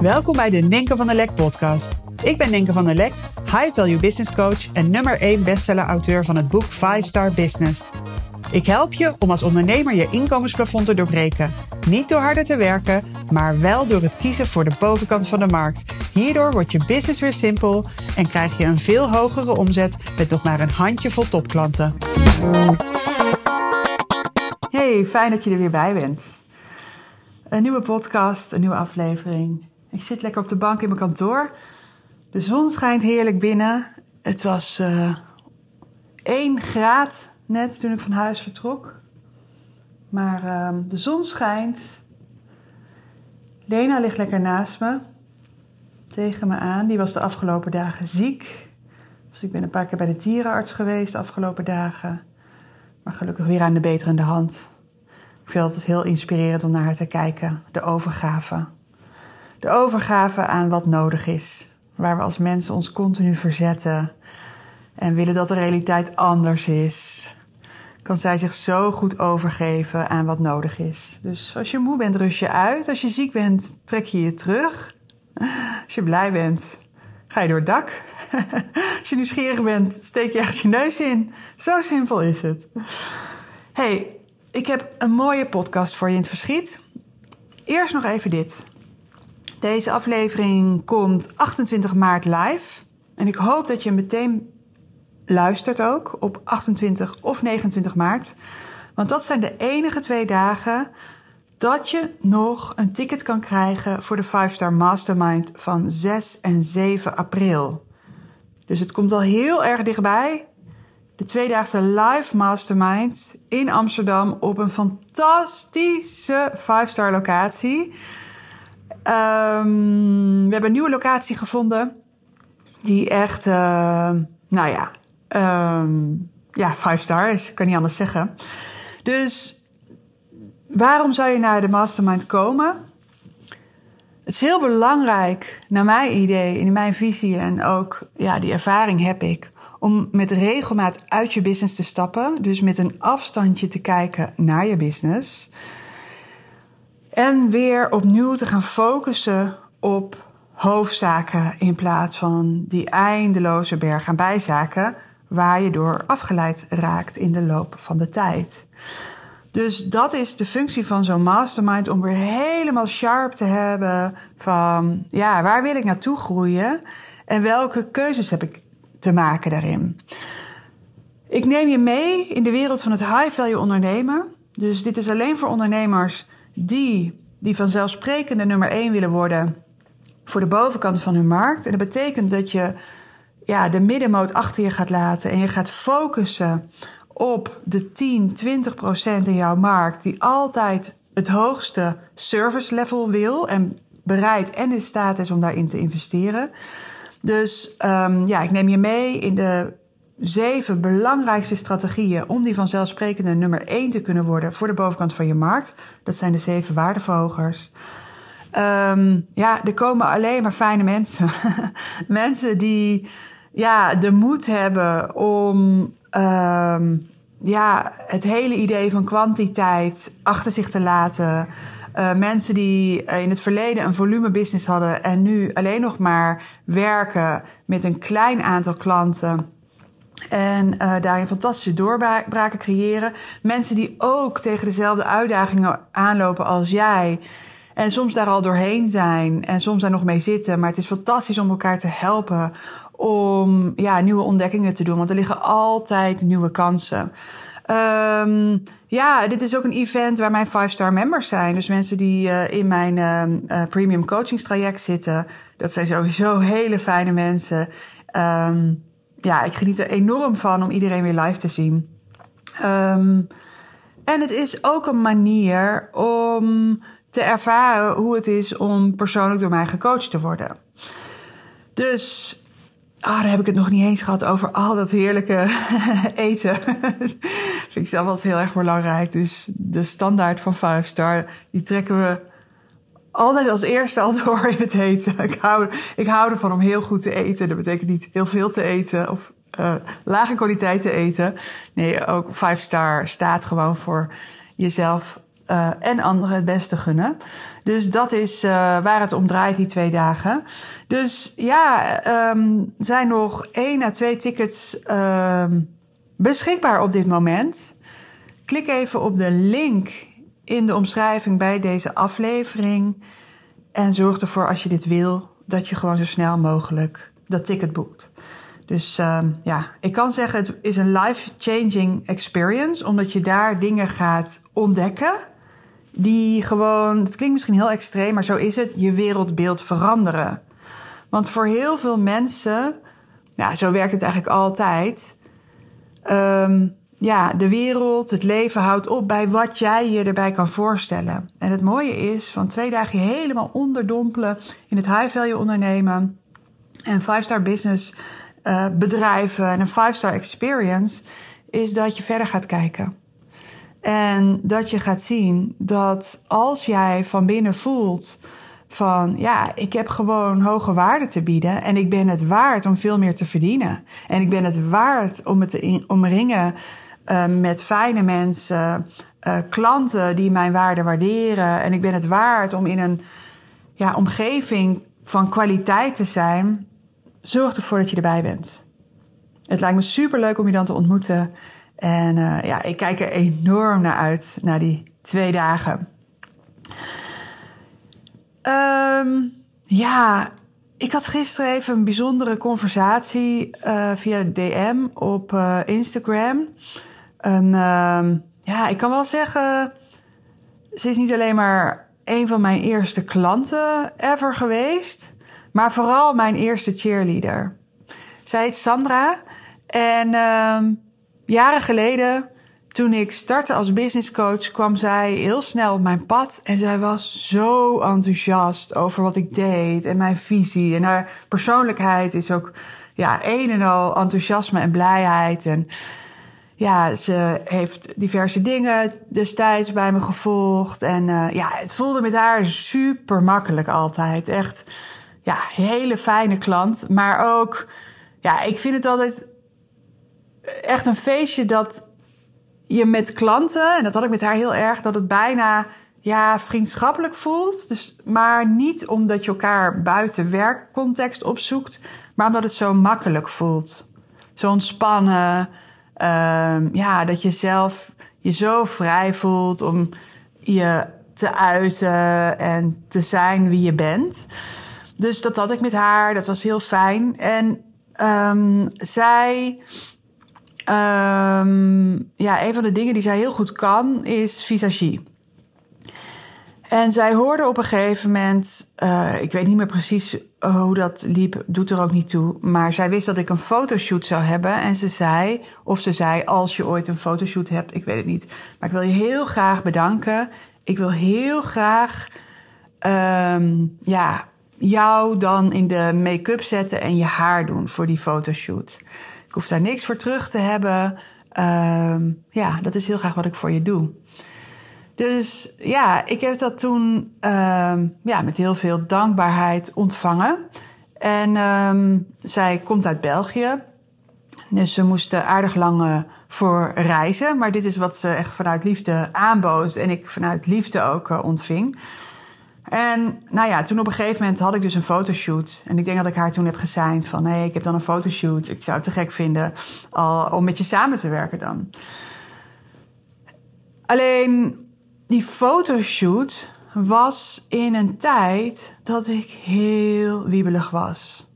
Welkom bij de Ninke van der Lek podcast. Ik ben Ninke van der Lek, high value business coach en nummer 1 bestseller auteur van het boek 5 Star Business. Ik help je om als ondernemer je inkomensplafond te doorbreken. Niet door harder te werken, maar wel door het kiezen voor de bovenkant van de markt. Hierdoor wordt je business weer simpel en krijg je een veel hogere omzet met nog maar een handjevol topklanten. Hey, fijn dat je er weer bij bent. Een nieuwe podcast, een nieuwe aflevering. Ik zit lekker op de bank in mijn kantoor. De zon schijnt heerlijk binnen. Het was uh, 1 graad net toen ik van huis vertrok. Maar uh, de zon schijnt. Lena ligt lekker naast me. Tegen me aan. Die was de afgelopen dagen ziek. Dus ik ben een paar keer bij de dierenarts geweest de afgelopen dagen. Maar gelukkig weer aan de beterende hand. Ik vind het heel inspirerend om naar haar te kijken. De overgave. De overgave aan wat nodig is. Waar we als mensen ons continu verzetten. En willen dat de realiteit anders is. Kan zij zich zo goed overgeven aan wat nodig is. Dus als je moe bent, rust je uit. Als je ziek bent, trek je je terug. Als je blij bent, ga je door het dak. Als je nieuwsgierig bent, steek je ergens je neus in. Zo simpel is het. Hey, ik heb een mooie podcast voor je in het verschiet. Eerst nog even dit. Deze aflevering komt 28 maart live. En ik hoop dat je meteen luistert ook op 28 of 29 maart. Want dat zijn de enige twee dagen dat je nog een ticket kan krijgen voor de 5-star Mastermind van 6 en 7 april. Dus het komt al heel erg dichtbij. De tweedaagse live mastermind in Amsterdam op een fantastische 5-star locatie. Um, we hebben een nieuwe locatie gevonden. Die echt, uh, nou ja, um, ja, 5-star is. kan niet anders zeggen. Dus waarom zou je naar de mastermind komen? Het is heel belangrijk, naar mijn idee, in mijn visie en ook ja, die ervaring heb ik, om met regelmaat uit je business te stappen. Dus met een afstandje te kijken naar je business. En weer opnieuw te gaan focussen op hoofdzaken in plaats van die eindeloze berg aan bijzaken waar je door afgeleid raakt in de loop van de tijd. Dus dat is de functie van zo'n mastermind om weer helemaal sharp te hebben van ja, waar wil ik naartoe groeien en welke keuzes heb ik te maken daarin. Ik neem je mee in de wereld van het high value ondernemen. Dus dit is alleen voor ondernemers die, die vanzelfsprekende nummer 1 willen worden voor de bovenkant van hun markt. En dat betekent dat je ja, de middenmoot achter je gaat laten en je gaat focussen op de 10, 20 procent in jouw markt die altijd het hoogste service level wil en bereid en in staat is om daarin te investeren. Dus um, ja, ik neem je mee in de zeven belangrijkste strategieën om die vanzelfsprekende nummer 1 te kunnen worden voor de bovenkant van je markt. Dat zijn de zeven waardeverhogers. Um, ja, er komen alleen maar fijne mensen. mensen die ja, de moed hebben om um, ja, het hele idee van kwantiteit achter zich te laten. Uh, mensen die uh, in het verleden een volumebusiness hadden en nu alleen nog maar werken met een klein aantal klanten. En uh, daarin fantastische doorbraken creëren. Mensen die ook tegen dezelfde uitdagingen aanlopen als jij. En soms daar al doorheen zijn en soms daar nog mee zitten. Maar het is fantastisch om elkaar te helpen om ja, nieuwe ontdekkingen te doen. Want er liggen altijd nieuwe kansen. Um, ja, dit is ook een event waar mijn 5-star members zijn. Dus mensen die uh, in mijn uh, premium coachingstraject zitten. Dat zijn sowieso hele fijne mensen. Um, ja, ik geniet er enorm van om iedereen weer live te zien. Um, en het is ook een manier om te ervaren hoe het is om persoonlijk door mij gecoacht te worden. Dus Ah, daar heb ik het nog niet eens gehad over al dat heerlijke eten. vind ik zelf altijd heel erg belangrijk. Dus de standaard van 5 star, die trekken we altijd als eerste al door in het eten. Ik hou, ik hou ervan om heel goed te eten. Dat betekent niet heel veel te eten of uh, lage kwaliteit te eten. Nee, ook 5 star staat gewoon voor jezelf uh, en anderen het beste gunnen. Dus dat is uh, waar het om draait, die twee dagen. Dus ja, um, zijn nog één à twee tickets ehm, beschikbaar op dit moment. Klik even op de link in de omschrijving bij deze aflevering. En zorg ervoor als je dit wil, dat je gewoon zo snel mogelijk dat ticket boekt. Dus uh, ja, ik kan zeggen, het is een life-changing experience, omdat je daar dingen gaat ontdekken die gewoon, het klinkt misschien heel extreem, maar zo is het, je wereldbeeld veranderen. Want voor heel veel mensen, ja, zo werkt het eigenlijk altijd. Um, ja, de wereld, het leven houdt op bij wat jij je erbij kan voorstellen. En het mooie is, van twee dagen helemaal onderdompelen in het high value ondernemen en five star business uh, bedrijven en een five star experience, is dat je verder gaat kijken. En dat je gaat zien dat als jij van binnen voelt van ja, ik heb gewoon hoge waarde te bieden en ik ben het waard om veel meer te verdienen. En ik ben het waard om het te omringen uh, met fijne mensen, uh, klanten die mijn waarde waarderen. En ik ben het waard om in een ja, omgeving van kwaliteit te zijn. Zorg ervoor dat je erbij bent. Het lijkt me super leuk om je dan te ontmoeten. En uh, ja, ik kijk er enorm naar uit, naar die twee dagen. Um, ja, ik had gisteren even een bijzondere conversatie uh, via DM op Instagram. En uh, ja, ik kan wel zeggen, ze is niet alleen maar een van mijn eerste klanten ever geweest, maar vooral mijn eerste cheerleader. Zij heet Sandra en ehm, jaren geleden, toen ik startte als business coach, kwam zij heel snel op mijn pad. En zij was zo enthousiast over wat ik deed en mijn visie. En haar persoonlijkheid is ook ja, een en al enthousiasme en blijheid. En ja, ze heeft diverse dingen destijds bij me gevolgd. En uh, ja, het voelde met haar super makkelijk altijd. Echt, ja, hele fijne klant. Maar ook, ja, ik vind het altijd echt een feestje dat je met klanten, en dat had ik met haar heel erg, dat het bijna ja, vriendschappelijk voelt. Dus, maar niet omdat je elkaar buiten werkcontext opzoekt, maar omdat het zo makkelijk voelt. Zo ontspannen. Um, ja, dat je zelf je zo vrij voelt om je te uiten en te zijn wie je bent. Dus dat had ik met haar, dat was heel fijn. En um, zij Um, ja, een van de dingen die zij heel goed kan is visagie. En zij hoorde op een gegeven moment, uh, ik weet niet meer precies hoe dat liep, doet er ook niet toe. Maar zij wist dat ik een fotoshoot zou hebben. En ze zei, of ze zei, als je ooit een fotoshoot hebt, ik weet het niet. Maar ik wil je heel graag bedanken. Ik wil heel graag, um, ja, jou dan in de make-up zetten en je haar doen voor die fotoshoot. Ik hoef daar niks voor terug te hebben. Uh, ja, dat is heel graag wat ik voor je doe. Dus ja, ik heb dat toen uh, ja, met heel veel dankbaarheid ontvangen. En um, zij komt uit België. Dus ze moesten aardig lang uh, voor reizen. Maar dit is wat ze echt vanuit liefde aanbood. En ik vanuit liefde ook uh, ontving. En nou ja, toen op een gegeven moment had ik dus een fotoshoot. En ik denk dat ik haar toen heb gesigned van... hé, ik heb dan een fotoshoot. Ik zou het te gek vinden al, om met je samen te werken dan. Alleen die fotoshoot was in een tijd dat ik heel wiebelig was.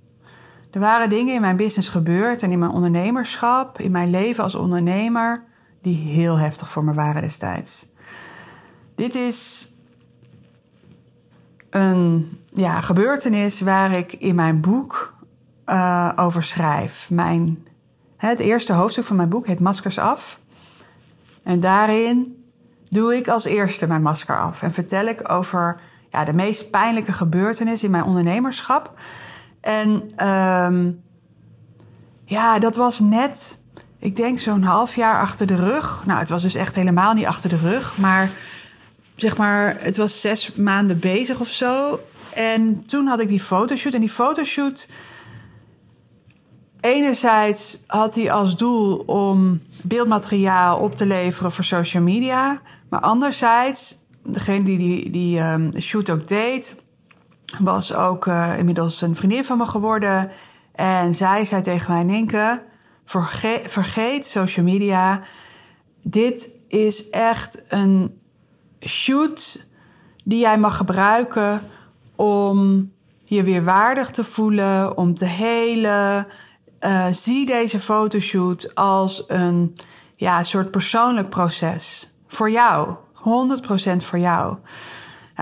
Er waren dingen in mijn business gebeurd en in mijn ondernemerschap, in mijn leven als ondernemer, die heel heftig voor me waren destijds. Dit is een ja, gebeurtenis waar ik in mijn boek uh, over schrijf. Mijn, het eerste hoofdstuk van mijn boek heet Maskers af. En daarin doe ik als eerste mijn masker af en vertel ik over ja, de meest pijnlijke gebeurtenis in mijn ondernemerschap. En um, ja, dat was net, ik denk zo'n half jaar achter de rug. Nou, het was dus echt helemaal niet achter de rug, maar zeg maar, het was zes maanden bezig of zo. En toen had ik die fotoshoot. En die fotoshoot. Enerzijds had hij als doel om beeldmateriaal op te leveren voor social media. Maar anderzijds degene die die, um, shoot ook deed, was ook uh, inmiddels een vriendin van me geworden. En zij zei tegen mij, Ninke, vergeet, vergeet social media. Dit is echt een shoot die jij mag gebruiken om je weer waardig te voelen, om te helen. Uh, zie deze fotoshoot als een ja, soort persoonlijk proces. Voor jou. 100% voor jou.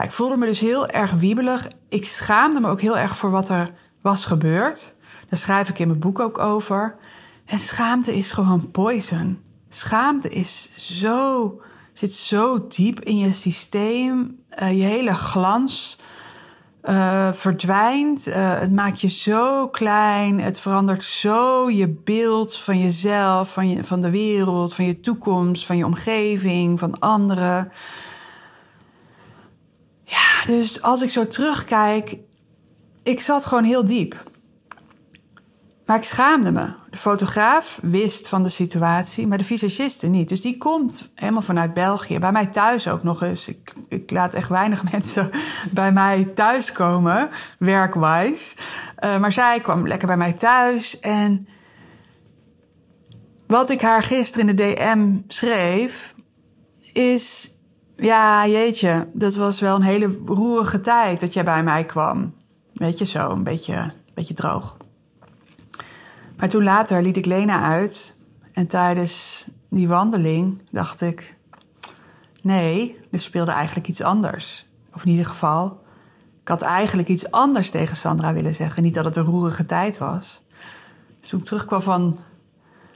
Ik voelde me dus heel erg wiebelig. Ik schaamde me ook heel erg voor wat er was gebeurd. Daar schrijf ik in mijn boek ook over. En schaamte is gewoon poison. Schaamte is zo, zit zo diep in je systeem. Uh, je hele glans uh, verdwijnt. Uh, het maakt je zo klein. Het verandert zo je beeld van jezelf, van, je, van de wereld, van je toekomst, van je omgeving, van anderen. Ja, dus als ik zo terugkijk, ik zat gewoon heel diep. Maar ik schaamde me. De fotograaf wist van de situatie, maar de visagiste niet. Dus die komt helemaal vanuit België. Bij mij thuis ook nog eens. Ik, ik laat echt weinig mensen bij mij thuis komen, werkwijs. Uh, maar zij kwam lekker bij mij thuis. En wat ik haar gisteren in de DM schreef, is... Ja, jeetje, dat was wel een hele roerige tijd dat jij bij mij kwam. Weet je, zo een beetje, beetje droog. Maar toen later liet ik Lena uit. En tijdens die wandeling dacht ik: nee, er speelde eigenlijk iets anders. Of in ieder geval, ik had eigenlijk iets anders tegen Sandra willen zeggen. Niet dat het een roerige tijd was. Dus toen ik terugkwam van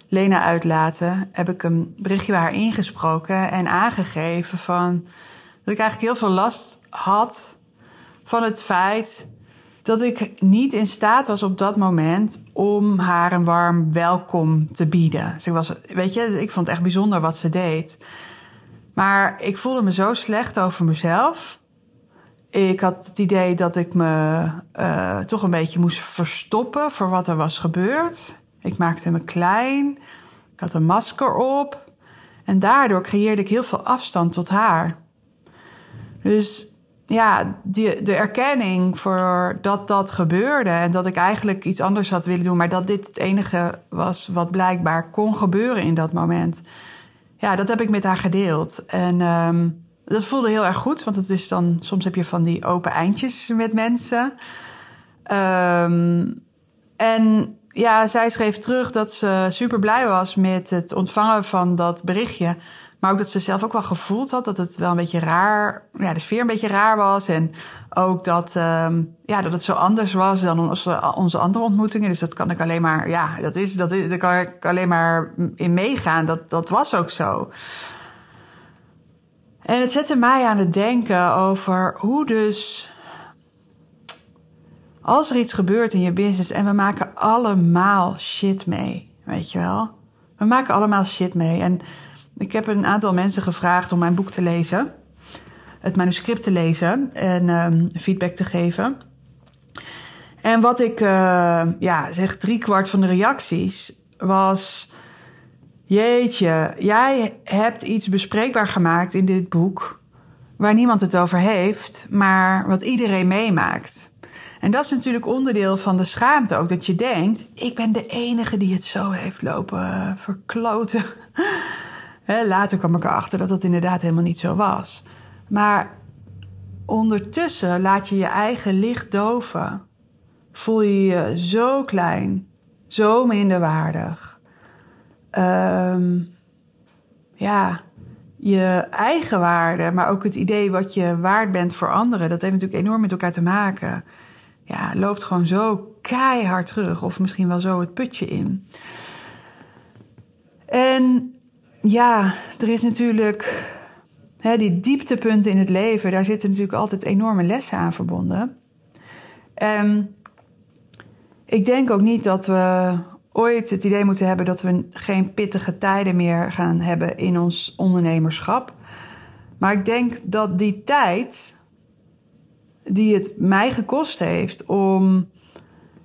Lena uitlaten, heb ik een berichtje bij haar ingesproken en aangegeven van dat ik eigenlijk heel veel last had van het feit dat ik niet in staat was op dat moment om haar een warm welkom te bieden. Dus was, weet je, ik vond het echt bijzonder wat ze deed. Maar ik voelde me zo slecht over mezelf. Ik had het idee dat ik me uh, toch een beetje moest verstoppen voor wat er was gebeurd. Ik maakte me klein. Ik had een masker op. En daardoor creëerde ik heel veel afstand tot haar. Dus ja, die, de erkenning voor dat dat gebeurde en dat ik eigenlijk iets anders had willen doen, maar dat dit het enige was wat blijkbaar kon gebeuren in dat moment. Ja, dat heb ik met haar gedeeld. En um, dat voelde heel erg goed, want het is dan, soms heb je van die open eindjes met mensen. Um, en ja, zij schreef terug dat ze super blij was met het ontvangen van dat berichtje. Maar ook dat ze zelf ook wel gevoeld had dat het wel een beetje raar, ja, de sfeer een beetje raar was. En ook dat, um, ja, dat het zo anders was dan onze, onze andere ontmoetingen. Dus dat kan ik alleen maar, ja, dat is, dat is, daar kan ik alleen maar in meegaan. Dat, dat was ook zo. En het zette mij aan het denken over hoe dus. Als er iets gebeurt in je business en we maken allemaal shit mee, weet je wel? We maken allemaal shit mee. En ik heb een aantal mensen gevraagd om mijn boek te lezen, het manuscript te lezen en um, feedback te geven. En wat ik, uh, ja, zeg driekwart van de reacties was: Jeetje, jij hebt iets bespreekbaar gemaakt in dit boek waar niemand het over heeft, maar wat iedereen meemaakt. En dat is natuurlijk onderdeel van de schaamte ook, dat je denkt: ik ben de enige die het zo heeft lopen verkloten. Later kwam ik erachter dat dat inderdaad helemaal niet zo was. Maar ondertussen laat je je eigen licht doven. Voel je je zo klein, zo minderwaardig. Um, ja, je eigen waarde, maar ook het idee wat je waard bent voor anderen, dat heeft natuurlijk enorm met elkaar te maken. Ja, loopt gewoon zo keihard terug, of misschien wel zo het putje in. En ja, er is natuurlijk hè, die dieptepunten in het leven, daar zitten natuurlijk altijd enorme lessen aan verbonden. En ik denk ook niet dat we ooit het idee moeten hebben dat we geen pittige tijden meer gaan hebben in ons ondernemerschap. Maar ik denk dat die tijd die het mij gekost heeft om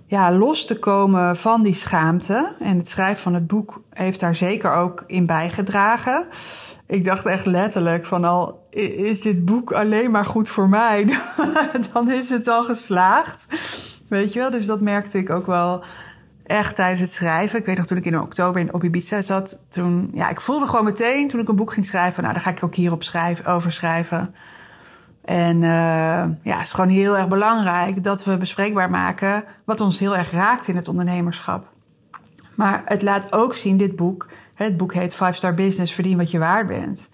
ja, los te komen van die schaamte. En het schrijven van het boek heeft daar zeker ook in bijgedragen. Ik dacht echt letterlijk van al is dit boek alleen maar goed voor mij, dan is het al geslaagd. Weet je wel, dus dat merkte ik ook wel echt tijdens het schrijven. Ik weet nog toen ik in oktober in, op Ibiza zat, toen, ja, ik voelde gewoon meteen toen ik een boek ging schrijven, nou, dan ga ik ook hierop schrijven, over schrijven. En uh, ja, het is gewoon heel erg belangrijk dat we bespreekbaar maken wat ons heel erg raakt in het ondernemerschap. Maar het laat ook zien, dit boek, het boek heet Five Star Business, verdien wat je waard bent.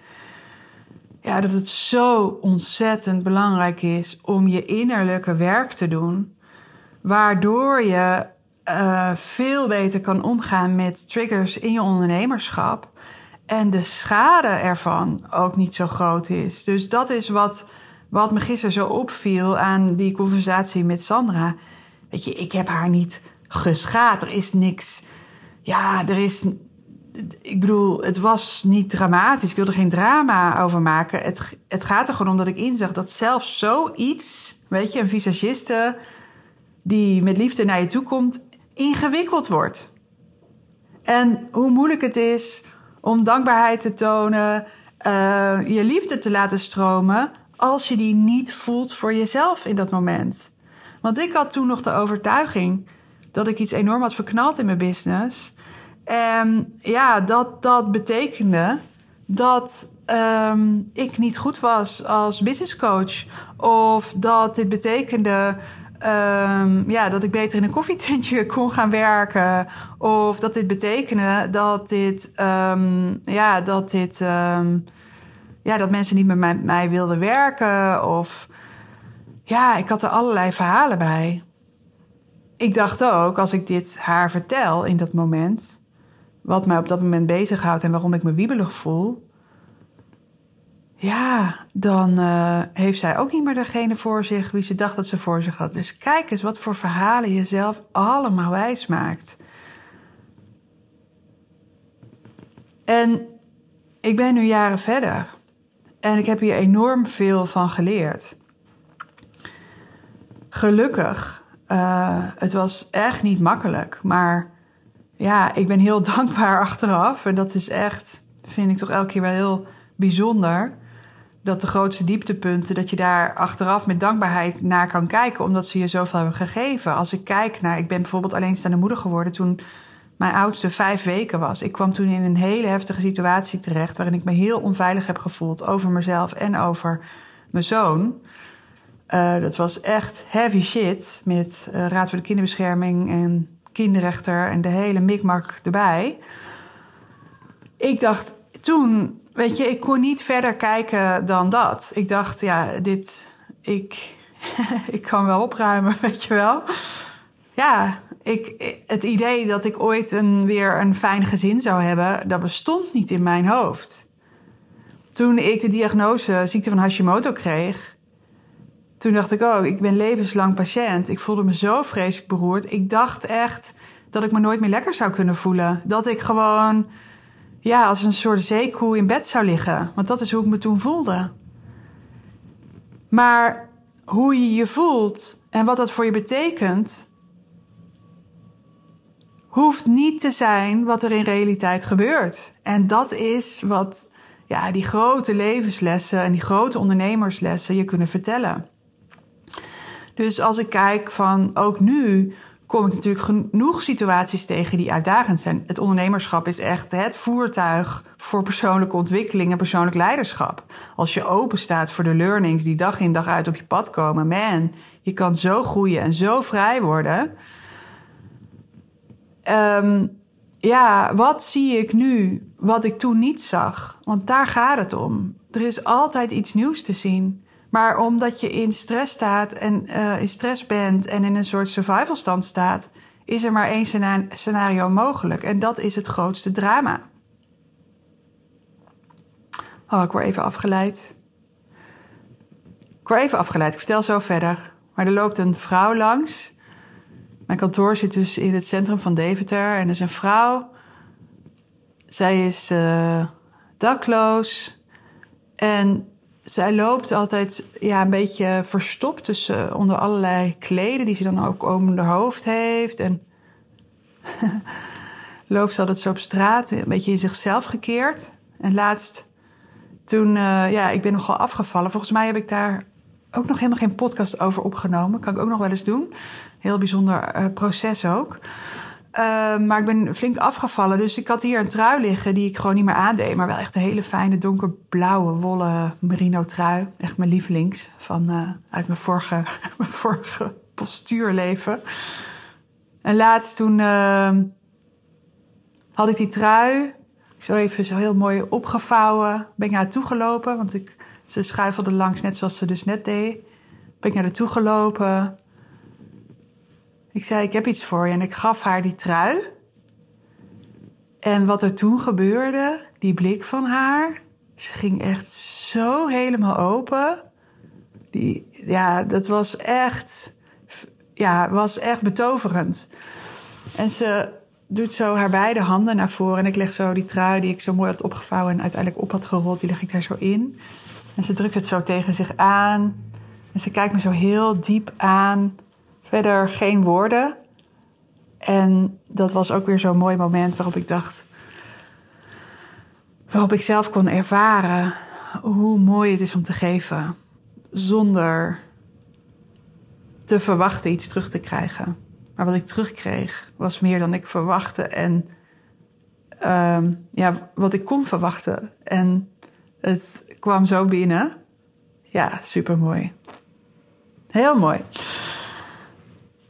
Ja, dat het zo ontzettend belangrijk is om je innerlijke werk te doen, waardoor je uh, veel beter kan omgaan met triggers in je ondernemerschap. En de schade ervan ook niet zo groot is. Dus dat is wat, wat me gisteren zo opviel aan die conversatie met Sandra. Weet je, ik heb haar niet geschaad. Er is niks. Ja, er is. Ik bedoel, het was niet dramatisch. Ik wilde geen drama over maken. Het, het gaat er gewoon om dat ik inzag dat zelfs zoiets. Weet je, een visagiste die met liefde naar je toe komt, ingewikkeld wordt. En hoe moeilijk het is om dankbaarheid te tonen, uh, je liefde te laten stromen, als je die niet voelt voor jezelf in dat moment. Want ik had toen nog de overtuiging dat ik iets enorm had verknald in mijn business. En ja, dat dat betekende dat um, ik niet goed was als business coach. Of dat dit betekende Um, ja, dat ik beter in een koffietentje kon gaan werken. Of dat dit betekende dat dit, ja, dat dit, ja, dat mensen niet met mij, wilden werken. Of ja, ik had er allerlei verhalen bij. Ik dacht ook, als ik dit haar vertel in dat moment, wat mij op dat moment bezighoudt en waarom ik me wiebelig voel, ja, dan uh, heeft zij ook niet meer degene voor zich wie ze dacht dat ze voor zich had. Dus kijk eens wat voor verhalen je zelf allemaal wijs maakt. En ik ben nu jaren verder. En ik heb hier enorm veel van geleerd. Gelukkig. Uh, het was echt niet makkelijk. Maar ja, ik ben heel dankbaar achteraf. En dat is echt, vind ik toch elke keer wel heel bijzonder dat de grootste dieptepunten, dat je daar achteraf met dankbaarheid naar kan kijken, omdat ze je zoveel hebben gegeven. Als ik kijk naar, ik ben bijvoorbeeld alleenstaande moeder geworden toen mijn oudste vijf weken was. Ik kwam toen in een hele heftige situatie terecht, waarin ik me heel onveilig heb gevoeld over mezelf en over mijn zoon. Uh, dat was echt heavy shit met uh, Raad voor de Kinderbescherming en kinderrechter en de hele mikmak erbij. Ik dacht toen weet je, ik kon niet verder kijken dan dat. Ik dacht, ja, dit, ik, ik kan wel opruimen, weet je wel. Ja, ik, het idee dat ik ooit een, weer een fijn gezin zou hebben, dat bestond niet in mijn hoofd. Toen ik de diagnose ziekte van Hashimoto kreeg, toen dacht ik, oh, ik ben levenslang patiënt. Ik voelde me zo vreselijk beroerd. Ik dacht echt dat ik me nooit meer lekker zou kunnen voelen. Dat ik gewoon ja, als een soort zeekoe in bed zou liggen. Want dat is hoe ik me toen voelde. Maar hoe je je voelt en wat dat voor je betekent, hoeft niet te zijn wat er in realiteit gebeurt. En dat is wat ja, die grote levenslessen en die grote ondernemerslessen je kunnen vertellen. Dus als ik kijk van ook nu kom ik natuurlijk genoeg situaties tegen die uitdagend zijn. Het ondernemerschap is echt het voertuig voor persoonlijke ontwikkeling en persoonlijk leiderschap. Als je open staat voor de learnings die dag in dag uit op je pad komen, man, je kan zo groeien en zo vrij worden. Um, ja, wat zie ik nu wat ik toen niet zag? Want daar gaat het om. Er is altijd iets nieuws te zien. Maar omdat je in stress staat en uh, in stress bent en in een soort survival stand staat, is er maar één scenario mogelijk. En dat is het grootste drama. Oh, ik word even afgeleid. Ik word even afgeleid. Ik vertel zo verder. Maar er loopt een vrouw langs. Mijn kantoor zit dus in het centrum van Deventer. En er is een vrouw. Zij is uh, dakloos. En zij loopt altijd ja, een beetje verstopt tussen onder allerlei kleden die ze dan ook om haar hoofd heeft. En loopt ze altijd zo op straat, een beetje in zichzelf gekeerd. En laatst, toen, uh, ja, ik ben nogal afgevallen. Volgens mij heb ik daar ook nog helemaal geen podcast over opgenomen. Kan ik ook nog wel eens doen. Heel bijzonder uh, proces ook. Uh, maar ik ben flink afgevallen. Dus ik had hier een trui liggen die ik gewoon niet meer aandeed. Maar wel echt een hele fijne donkerblauwe wollen merino trui. Echt mijn lievelings van, uh, uit mijn vorige, mijn vorige postuurleven. En laatst toen uh, had ik die trui zo even zo heel mooi opgevouwen. Ben ik naar haar toe gelopen, want ik, ze schuifelde langs net zoals ze dus net deed. Ben ik naar haar toe gelopen. Ik zei, ik heb iets voor je. En ik gaf haar die trui. En wat er toen gebeurde, die blik van haar... Ze ging echt zo helemaal open. Die, ja, dat was echt, ja, was echt betoverend. En ze doet zo haar beide handen naar voren. En ik leg zo die trui die ik zo mooi had opgevouwen en uiteindelijk op had gerold, die leg ik daar zo in. En ze drukt het zo tegen zich aan. En ze kijkt me zo heel diep aan. Verder geen woorden. En dat was ook weer zo'n mooi moment waarop ik dacht. Waarop ik zelf kon ervaren hoe mooi het is om te geven. Zonder te verwachten iets terug te krijgen. Maar wat ik terugkreeg was meer dan ik verwachtte. En uh, ja, wat ik kon verwachten. En het kwam zo binnen. Ja, super mooi. Heel mooi.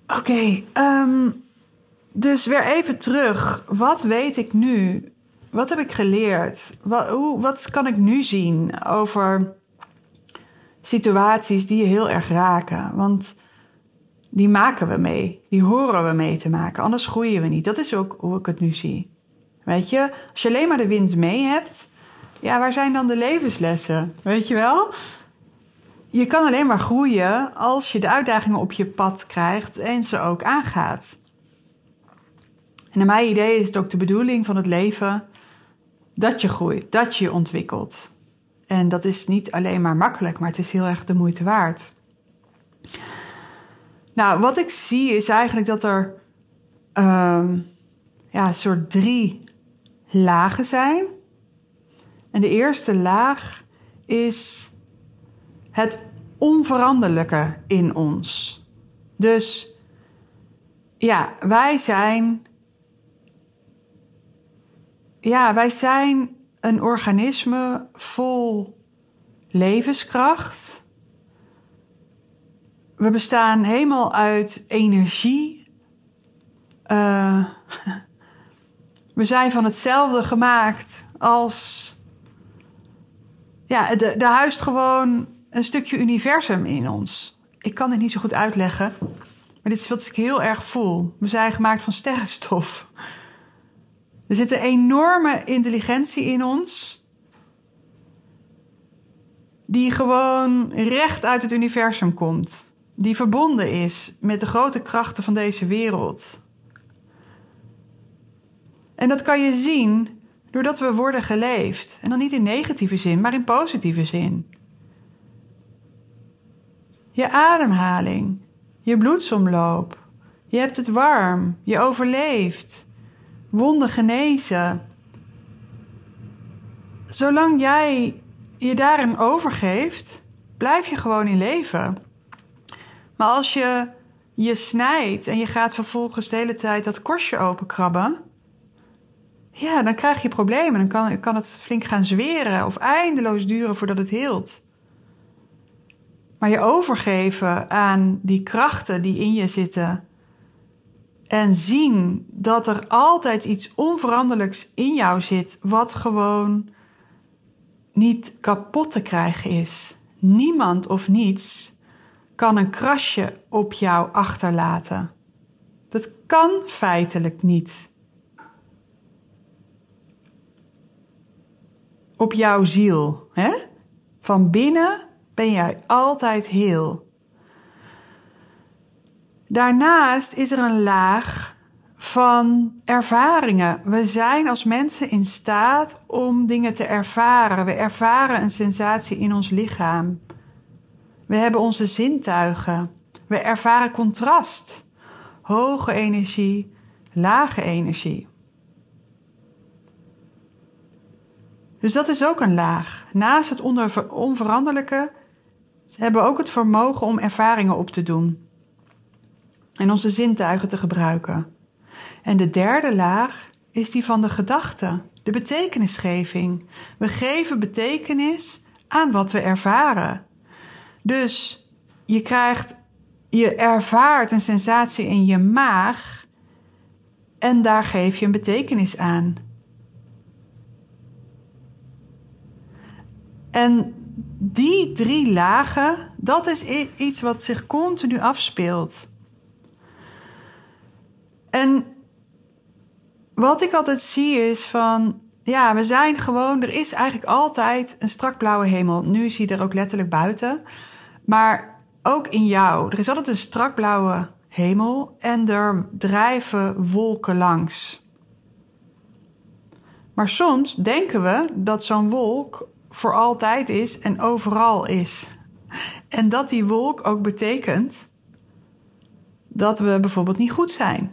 Oké, um, dus weer even terug. Wat weet ik nu? Wat heb ik geleerd? Wat, hoe, wat kan ik nu zien over situaties die je heel erg raken? Want die maken we mee. Die horen we mee te maken. Anders groeien we niet. Dat is ook hoe ik het nu zie. Weet je, als je alleen maar de wind mee hebt, ja, waar zijn dan de levenslessen? Weet je wel? Je kan alleen maar groeien als je de uitdagingen op je pad krijgt en ze ook aangaat. En naar mijn idee is het ook de bedoeling van het leven dat je groeit, dat je ontwikkelt. En dat is niet alleen maar makkelijk, maar het is heel erg de moeite waard. Nou, wat ik zie is eigenlijk dat er um, ja, soort drie lagen zijn. En de eerste laag is het onveranderlijke in ons. Dus ja, wij zijn. Ja, wij zijn een organisme vol levenskracht we bestaan helemaal uit energie. Uh, we zijn van hetzelfde gemaakt als. Ja, er huist gewoon een stukje universum in ons. Ik kan dit niet zo goed uitleggen, maar dit is wat ik heel erg voel. We zijn gemaakt van sterrenstof. Er zit een enorme intelligentie in ons. Die gewoon recht uit het universum komt die verbonden is met de grote krachten van deze wereld. En dat kan je zien doordat we worden geleefd. En dan niet in negatieve zin, maar in positieve zin. Je ademhaling, je bloedsomloop, je hebt het warm, je overleeft, wonden genezen. Zolang jij je daarin overgeeft, blijf je gewoon in leven. Maar als je je snijdt en je gaat vervolgens de hele tijd dat korstje openkrabben, ja, dan krijg je problemen. Dan kan, kan het flink gaan zweren of eindeloos duren voordat het heelt. Maar je overgeven aan die krachten die in je zitten en zien dat er altijd iets onveranderlijks in jou zit, wat gewoon niet kapot te krijgen is. Niemand of niets kan een krasje op jou achterlaten. Dat kan feitelijk niet. Op jouw ziel. Hè? Van binnen ben jij altijd heel. Daarnaast is er een laag van ervaringen. We zijn als mensen in staat om dingen te ervaren. We ervaren een sensatie in ons lichaam. We hebben onze zintuigen. We ervaren contrast. Hoge energie, lage energie. Dus dat is ook een laag. Naast het onveranderlijke hebben we ook het vermogen om ervaringen op te doen en onze zintuigen te gebruiken. En de derde laag is die van de gedachte, de betekenisgeving. We geven betekenis aan wat we ervaren. Dus je krijgt, je ervaart een sensatie in je maag en daar geef je een betekenis aan. En die drie lagen, dat is iets wat zich continu afspeelt. En wat ik altijd zie is van, ja, we zijn gewoon, er is eigenlijk altijd een strak blauwe hemel. Nu zie je er ook letterlijk buiten. Maar ook in jou, er is altijd een strak blauwe hemel en er drijven wolken langs. Maar soms denken we dat zo'n wolk voor altijd is en overal is. En dat die wolk ook betekent dat we bijvoorbeeld niet goed zijn.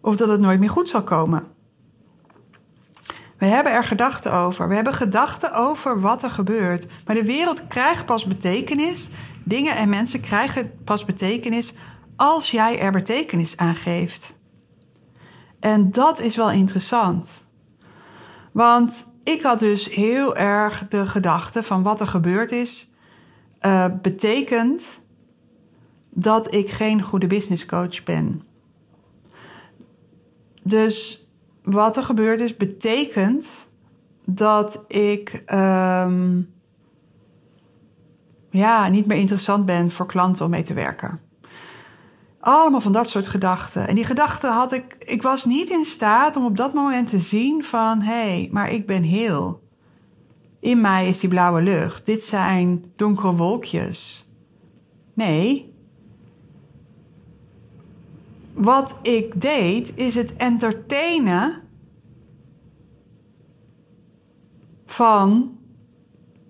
Of dat het nooit meer goed zal komen. We hebben er gedachten over. We hebben gedachten over wat er gebeurt. Maar de wereld krijgt pas betekenis. Dingen en mensen krijgen pas betekenis als jij er betekenis aan geeft. En dat is wel interessant. Want ik had dus heel erg de gedachte van wat er gebeurd is, uh, betekent dat ik geen goede business coach ben. Dus wat er gebeurd is, betekent dat ik um, ja, niet meer interessant ben voor klanten om mee te werken. Allemaal van dat soort gedachten. En die gedachten had ik. Ik was niet in staat om op dat moment te zien van hé, hey, maar ik ben heel. In mij is die blauwe lucht. Dit zijn donkere wolkjes. Nee. Wat ik deed is het entertainen van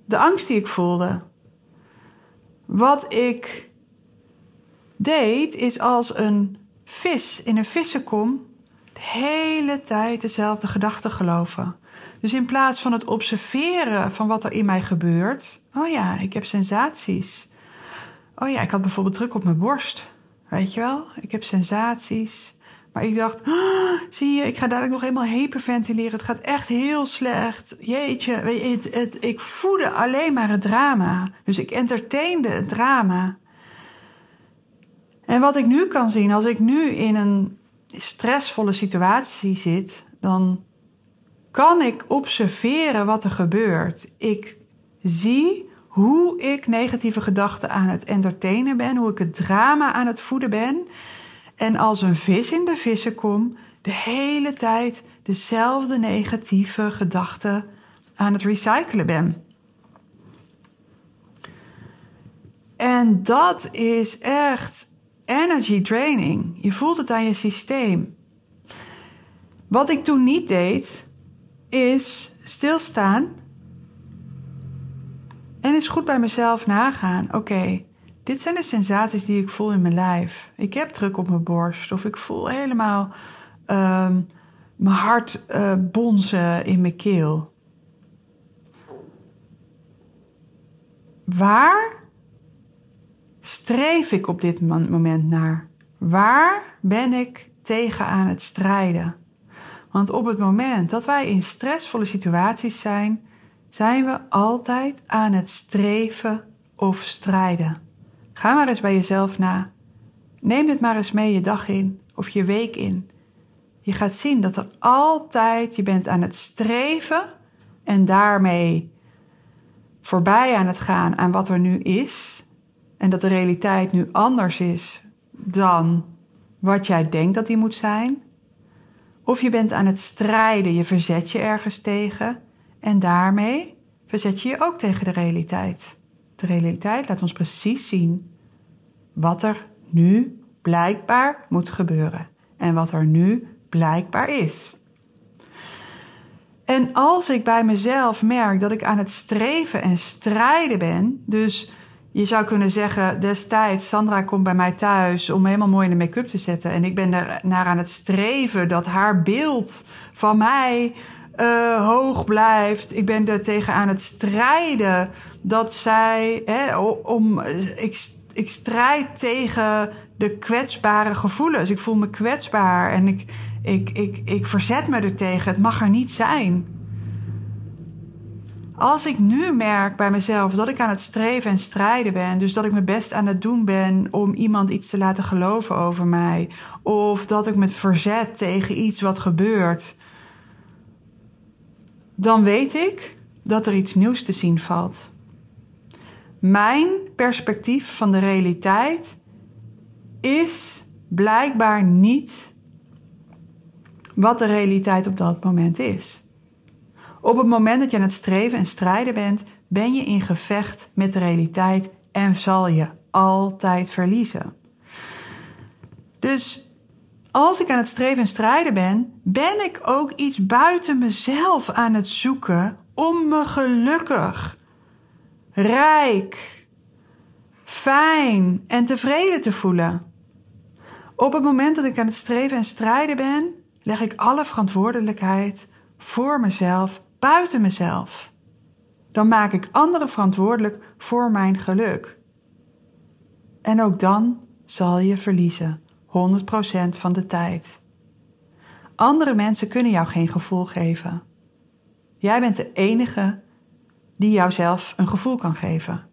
de angst die ik voelde. Wat ik deed, is als een vis in een vissenkom de hele tijd dezelfde gedachten geloven. Dus in plaats van het observeren van wat er in mij gebeurt, oh ja, ik heb sensaties. Oh ja, ik had bijvoorbeeld druk op mijn borst. Weet je wel? Ik heb sensaties. Maar ik dacht, oh, zie je, ik ga dadelijk nog eenmaal hyperventileren. Het gaat echt heel slecht. Jeetje, het, het, ik voelde alleen maar het drama. Dus ik entertainde het drama. En wat ik nu kan zien, als ik nu in een stressvolle situatie zit, dan kan ik observeren wat er gebeurt. Ik zie hoe ik negatieve gedachten aan het entertainen ben, hoe ik het drama aan het voeden ben. En als een vis in de vissen kom, de hele tijd dezelfde negatieve gedachten aan het recyclen ben. En dat is echt energy draining. Je voelt het aan je systeem. Wat ik toen niet deed, is stilstaan en eens goed bij mezelf nagaan. Oké, dit zijn de sensaties die ik voel in mijn lijf. Ik heb druk op mijn borst of ik voel helemaal um, mijn hart uh, bonzen in mijn keel. Waar streef ik op dit moment naar? Waar ben ik tegen aan het strijden? Want op het moment dat wij in stressvolle situaties zijn, zijn we altijd aan het streven of strijden. Ga maar eens bij jezelf na. Neem het maar eens mee je dag in of je week in. Je gaat zien dat er altijd, je bent aan het streven en daarmee voorbij aan het gaan aan wat er nu is en dat de realiteit nu anders is dan wat jij denkt dat die moet zijn. Of je bent aan het strijden, je verzet je ergens tegen en daarmee verzet je je ook tegen de realiteit. De realiteit laat ons precies zien wat er nu blijkbaar moet gebeuren en wat er nu blijkbaar is. En als ik bij mezelf merk dat ik aan het streven en strijden ben, dus je zou kunnen zeggen, destijds, Sandra komt bij mij thuis om me helemaal mooi in de make-up te zetten. En ik ben er naar aan het streven dat haar beeld van mij uh, hoog blijft. Ik ben er tegen aan het strijden dat zij, hè, om, ik, ik strijd tegen de kwetsbare gevoelens. Ik voel me kwetsbaar en ik, ik, ik, ik verzet me er tegen. Het mag er niet zijn. Als ik nu merk bij mezelf dat ik aan het streven en strijden ben, dus dat ik mijn best aan het doen ben om iemand iets te laten geloven over mij, of dat ik me verzet tegen iets wat gebeurt, dan weet ik dat er iets nieuws te zien valt. Mijn perspectief van de realiteit is blijkbaar niet wat de realiteit op dat moment is. Op het moment dat je aan het streven en strijden bent, ben je in gevecht met de realiteit en zal je altijd verliezen. Dus als ik aan het streven en strijden ben, ben ik ook iets buiten mezelf aan het zoeken om me gelukkig, rijk, fijn en tevreden te voelen. Op het moment dat ik aan het streven en strijden ben, leg ik alle verantwoordelijkheid voor mezelf buiten mezelf. Dan maak ik anderen verantwoordelijk voor mijn geluk. En ook dan zal je verliezen, 100% van de tijd. Andere mensen kunnen jou geen gevoel geven. Jij bent de enige die jouzelf een gevoel kan geven.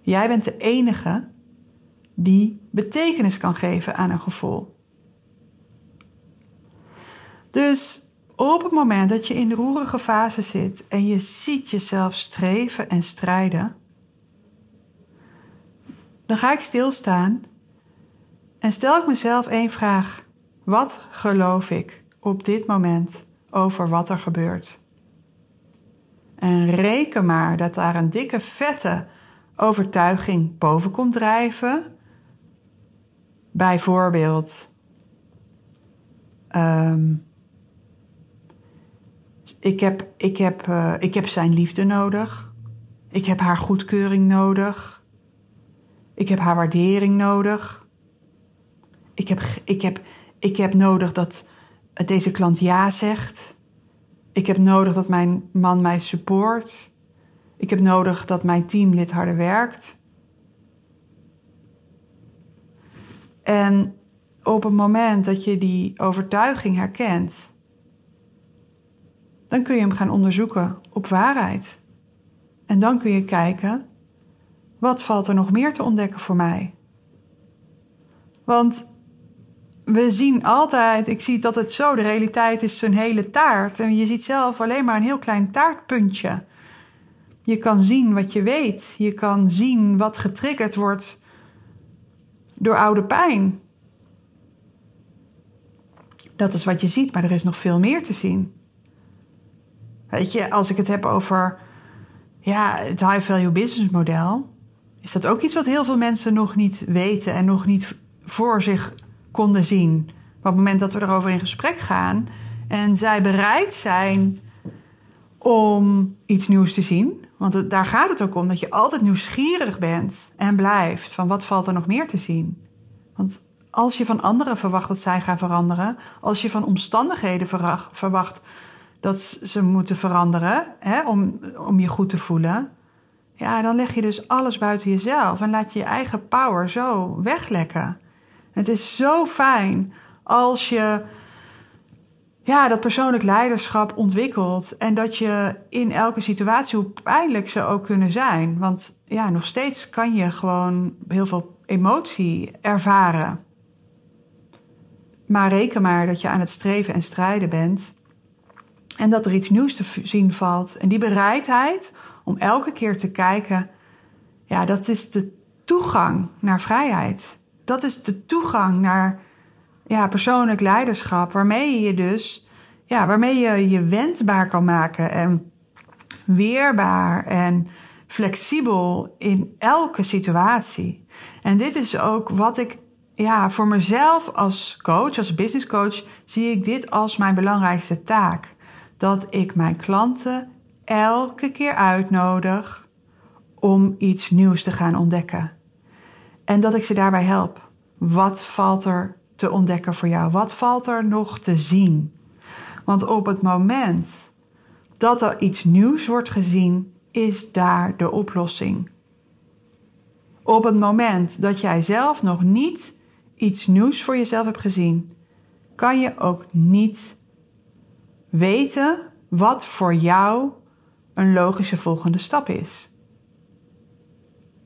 Jij bent de enige die betekenis kan geven aan een gevoel. Dus op het moment dat je in de roerige fase zit en je ziet jezelf streven en strijden, dan ga ik stilstaan en stel ik mezelf één vraag. Wat geloof ik op dit moment over wat er gebeurt? En reken maar dat daar een dikke vette overtuiging boven komt drijven. Bijvoorbeeld, um, ik heb, ik, heb, uh, ik heb zijn liefde nodig. Ik heb haar goedkeuring nodig. Ik heb haar waardering nodig. Ik heb, ik heb, ik heb nodig dat deze klant ja zegt. Ik heb nodig dat mijn man mij support. Ik heb nodig dat mijn teamlid harder werkt. En op het moment dat je die overtuiging herkent, dan kun je hem gaan onderzoeken op waarheid. En dan kun je kijken, wat valt er nog meer te ontdekken voor mij? Want we zien altijd, ik zie het altijd zo, de realiteit is een hele taart. En je ziet zelf alleen maar een heel klein taartpuntje. Je kan zien wat je weet. Je kan zien wat getriggerd wordt door oude pijn. Dat is wat je ziet, maar er is nog veel meer te zien. Weet je, als ik het heb over ja, het high value business model, is dat ook iets wat heel veel mensen nog niet weten en nog niet voor zich konden zien. Maar op het moment dat we erover in gesprek gaan en zij bereid zijn om iets nieuws te zien, want daar gaat het ook om dat je altijd nieuwsgierig bent en blijft van wat valt er nog meer te zien. Want als je van anderen verwacht dat zij gaan veranderen, als je van omstandigheden verwacht dat ze moeten veranderen hè, om, om je goed te voelen, ja, dan leg je dus alles buiten jezelf en laat je je eigen power zo weglekken. Het is zo fijn als je ja, dat persoonlijk leiderschap ontwikkelt en dat je in elke situatie, hoe pijnlijk ze ook kunnen zijn, want ja, nog steeds kan je gewoon heel veel emotie ervaren. Maar reken maar dat je aan het streven en strijden bent en dat er iets nieuws te zien valt. En die bereidheid om elke keer te kijken, ja, dat is de toegang naar vrijheid. Dat is de toegang naar ja, persoonlijk leiderschap, waarmee je dus, ja, waarmee je je wendbaar kan maken en weerbaar en flexibel in elke situatie. En dit is ook wat ik ja, voor mezelf als coach, als business coach, zie ik dit als mijn belangrijkste taak. Dat ik mijn klanten elke keer uitnodig om iets nieuws te gaan ontdekken. En dat ik ze daarbij help. Wat valt er te ontdekken voor jou? Wat valt er nog te zien? Want op het moment dat er iets nieuws wordt gezien, is daar de oplossing. Op het moment dat jij zelf nog niet iets nieuws voor jezelf hebt gezien, kan je ook niet weten wat voor jou een logische volgende stap is.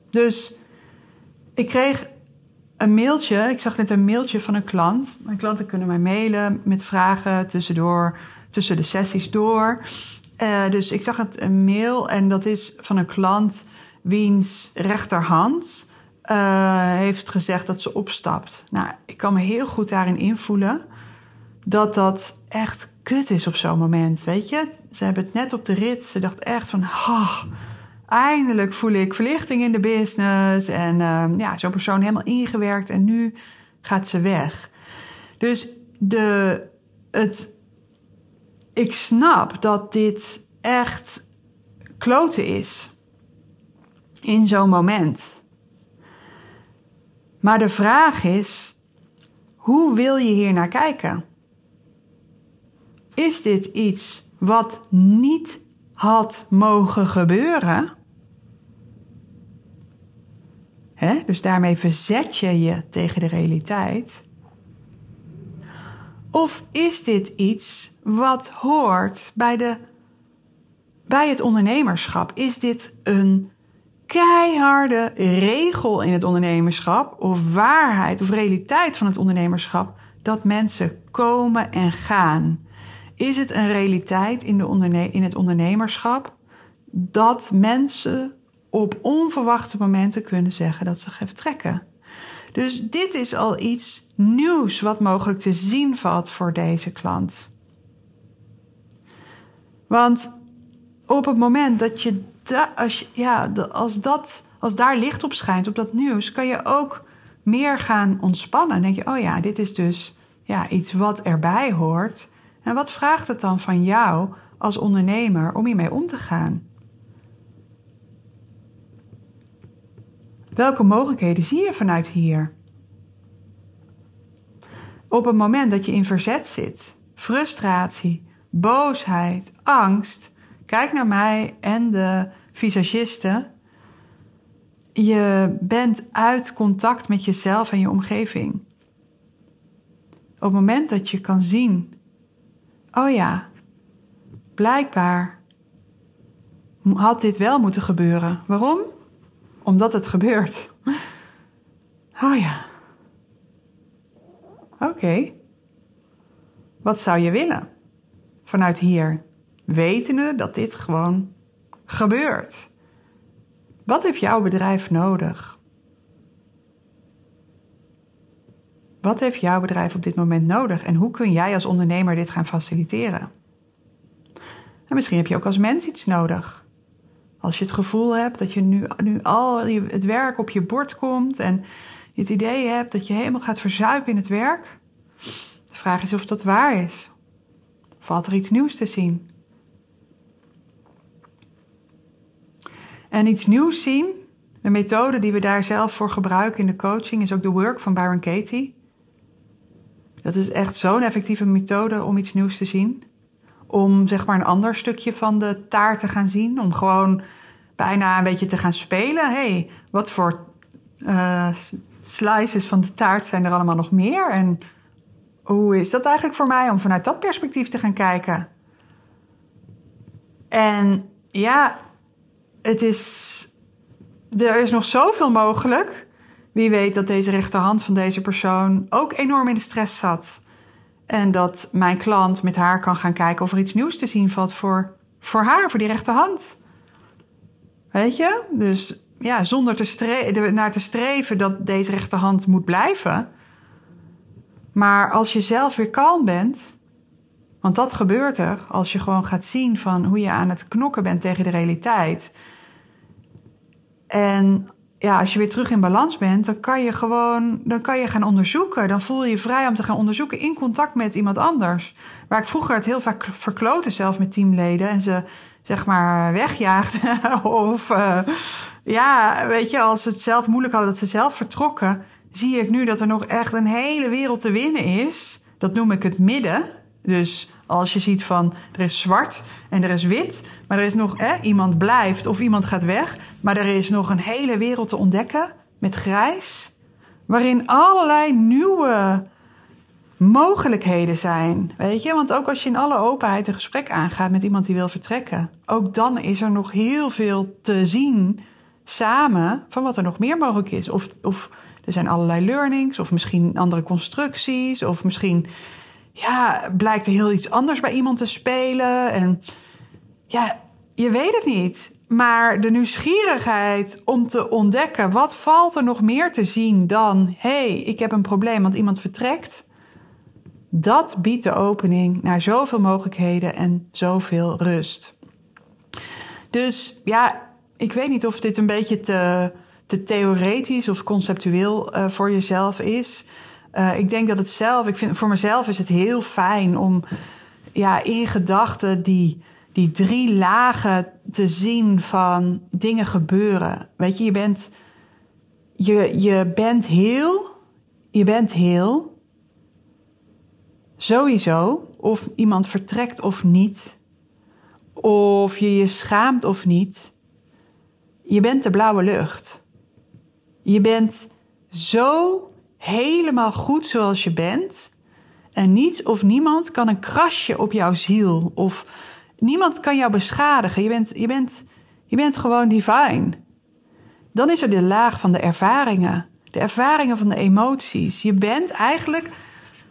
Dus ik kreeg een mailtje, ik zag net een mailtje van een klant. Mijn klanten kunnen mij mailen met vragen tussendoor, tussen de sessies door. Uh, dus ik zag het een mail en dat is van een klant wiens rechterhand uh, heeft gezegd dat ze opstapt. Nou, ik kan me heel goed daarin invoelen dat dat echt kut is op zo'n moment, weet je. Ze hebben het net op de rit. Ze dacht echt van, oh, eindelijk voel ik verlichting in de business. En uh, ja, zo'n persoon helemaal ingewerkt en nu gaat ze weg. Dus de, het, ik snap dat dit echt kloten is in zo'n moment. Maar de vraag is, hoe wil je hier naar kijken? Is dit iets wat niet had mogen gebeuren? Dus daarmee verzet je je tegen de realiteit. Of is dit iets wat hoort bij, de, bij het ondernemerschap? Is dit een keiharde regel in het ondernemerschap, of waarheid of realiteit van het ondernemerschap, dat mensen komen en gaan? Is het een realiteit in, de in het ondernemerschap dat mensen op onverwachte momenten kunnen zeggen dat ze gaan vertrekken? Dus dit is al iets nieuws wat mogelijk te zien valt voor deze klant. Want op het moment dat je, als, ja, als, dat, als daar licht op schijnt, op dat nieuws, kan je ook meer gaan ontspannen. Dan denk je, oh ja, dit is dus ja, iets wat erbij hoort. En wat vraagt het dan van jou als ondernemer om hiermee om te gaan? Welke mogelijkheden zie je vanuit hier? Op het moment dat je in verzet zit, frustratie, boosheid, angst, kijk naar mij en de visagisten. Je bent uit contact met jezelf en je omgeving. Op het moment dat je kan zien oh ja, blijkbaar had dit wel moeten gebeuren. Waarom? Omdat het gebeurt. Oh ja. Oké. Wat zou je willen? Vanuit hier, wetende dat dit gewoon gebeurt. Wat heeft jouw bedrijf nodig? Wat heeft jouw bedrijf op dit moment nodig en hoe kun jij als ondernemer dit gaan faciliteren? En misschien heb je ook als mens iets nodig. Als je het gevoel hebt dat je nu, nu al het werk op je bord komt en je het idee hebt dat je helemaal gaat verzuipen in het werk. De vraag is of dat waar is. Valt er iets nieuws te zien? En iets nieuws zien, de methode die we daar zelf voor gebruiken in de coaching, is ook de work van Byron Katie. Dat is echt zo'n effectieve methode om iets nieuws te zien. Om zeg maar een ander stukje van de taart te gaan zien. Om gewoon bijna een beetje te gaan spelen. hey, wat voor uh, slices van de taart zijn er allemaal nog meer? En hoe is dat eigenlijk voor mij om vanuit dat perspectief te gaan kijken? En ja, het is. Er is nog zoveel mogelijk. Wie weet dat deze rechterhand van deze persoon ook enorm in de stress zat. En dat mijn klant met haar kan gaan kijken of er iets nieuws te zien valt voor, voor haar, voor die rechterhand. Weet je? Dus ja, zonder te naar te streven dat deze rechterhand moet blijven. Maar als je zelf weer kalm bent, want dat gebeurt er als je gewoon gaat zien van hoe je aan het knokken bent tegen de realiteit. En ja, als je weer terug in balans bent, dan kan je gewoon dan kan je gaan onderzoeken. Dan voel je je vrij om te gaan onderzoeken in contact met iemand anders. Waar ik vroeger het heel vaak verkloten zelf met teamleden en ze zeg maar wegjaagde. of uh, ja, weet je, als ze het zelf moeilijk hadden dat ze zelf vertrokken, zie ik nu dat er nog echt een hele wereld te winnen is. Dat noem ik het midden. Dus als je ziet van er is zwart en er is wit, maar er is nog hè, iemand blijft of iemand gaat weg, maar er is nog een hele wereld te ontdekken met grijs, waarin allerlei nieuwe mogelijkheden zijn. Weet je, want ook als je in alle openheid een gesprek aangaat met iemand die wil vertrekken, ook dan is er nog heel veel te zien samen van wat er nog meer mogelijk is. Of, of er zijn allerlei learnings, of misschien andere constructies, of misschien ja, blijkt er heel iets anders bij iemand te spelen. En ja, je weet het niet. Maar de nieuwsgierigheid om te ontdekken wat valt er nog meer te zien dan hey, ik heb een probleem, want iemand vertrekt. Dat biedt de opening naar zoveel mogelijkheden en zoveel rust. Dus ja, ik weet niet of dit een beetje te, te theoretisch of conceptueel uh, voor jezelf is. Uh, ik denk dat het zelf, ik vind voor mezelf is het heel fijn om ja, in gedachten die, die drie lagen te zien van dingen gebeuren. Weet je, je bent, je, je bent heel, je bent heel, sowieso, of iemand vertrekt of niet, of je je schaamt of niet. Je bent de blauwe lucht. Je bent zo helemaal goed zoals je bent. En niets of niemand kan een krasje op jouw ziel. Of niemand kan jou beschadigen. Je bent, je bent, je bent gewoon divine. Dan is er de laag van de ervaringen. De ervaringen van de emoties. Je bent eigenlijk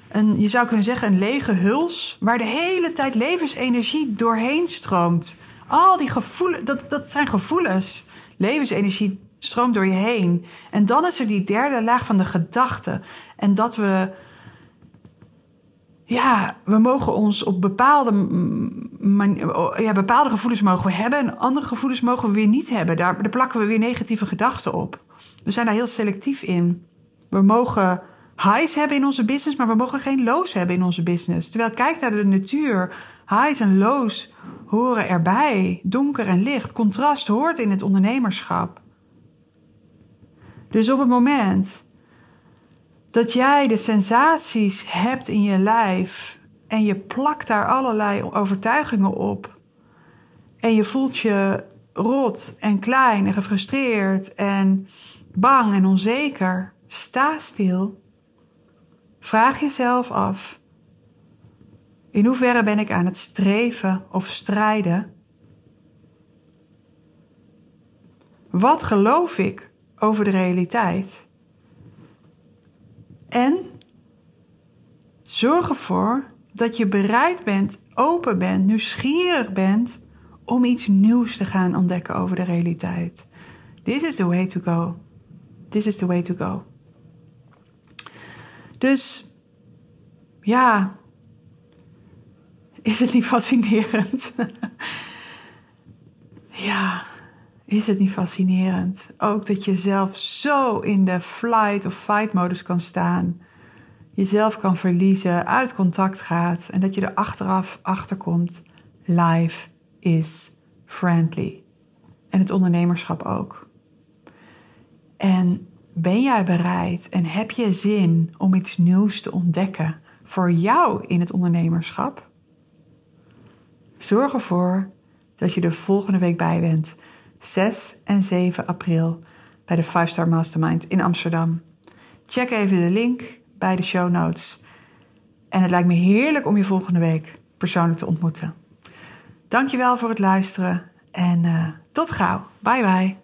een, je zou kunnen zeggen, een lege huls. Waar de hele tijd levensenergie doorheen stroomt. Al die gevoelens, dat, dat zijn gevoelens. Levensenergie stroomt door je heen. En dan is er die derde laag van de gedachte. En dat we. Ja, we mogen ons op bepaalde, ja, bepaalde gevoelens mogen we hebben en andere gevoelens mogen we weer niet hebben. Daar, daar plakken we weer negatieve gedachten op. We zijn daar heel selectief in. We mogen highs hebben in onze business, maar we mogen geen lows hebben in onze business. Terwijl kijk naar de natuur. Highs en lows horen erbij. Donker en licht. Contrast hoort in het ondernemerschap. Dus op het moment dat jij de sensaties hebt in je lijf en je plakt daar allerlei overtuigingen op en je voelt je rot en klein en gefrustreerd en bang en onzeker, sta stil. Vraag jezelf af: in hoeverre ben ik aan het streven of strijden? Wat geloof ik over de realiteit. En zorg ervoor dat je bereid bent, open bent, nieuwsgierig bent om iets nieuws te gaan ontdekken over de realiteit. This is the way to go. This is the way to go. Dus ja, is het niet fascinerend? ja. Is het niet fascinerend? Ook dat je zelf zo in de flight of fight modus kan staan. Jezelf kan verliezen, uit contact gaat en dat je er achteraf achter komt. Life is friendly. En het ondernemerschap ook. En ben jij bereid en heb je zin om iets nieuws te ontdekken voor jou in het ondernemerschap? Zorg ervoor dat je er volgende week bij bent 6 en 7 april bij de 5 Star Mastermind in Amsterdam. Check even de link bij de show notes. En het lijkt me heerlijk om je volgende week persoonlijk te ontmoeten. Dankjewel voor het luisteren en uh, tot gauw. Bye bye.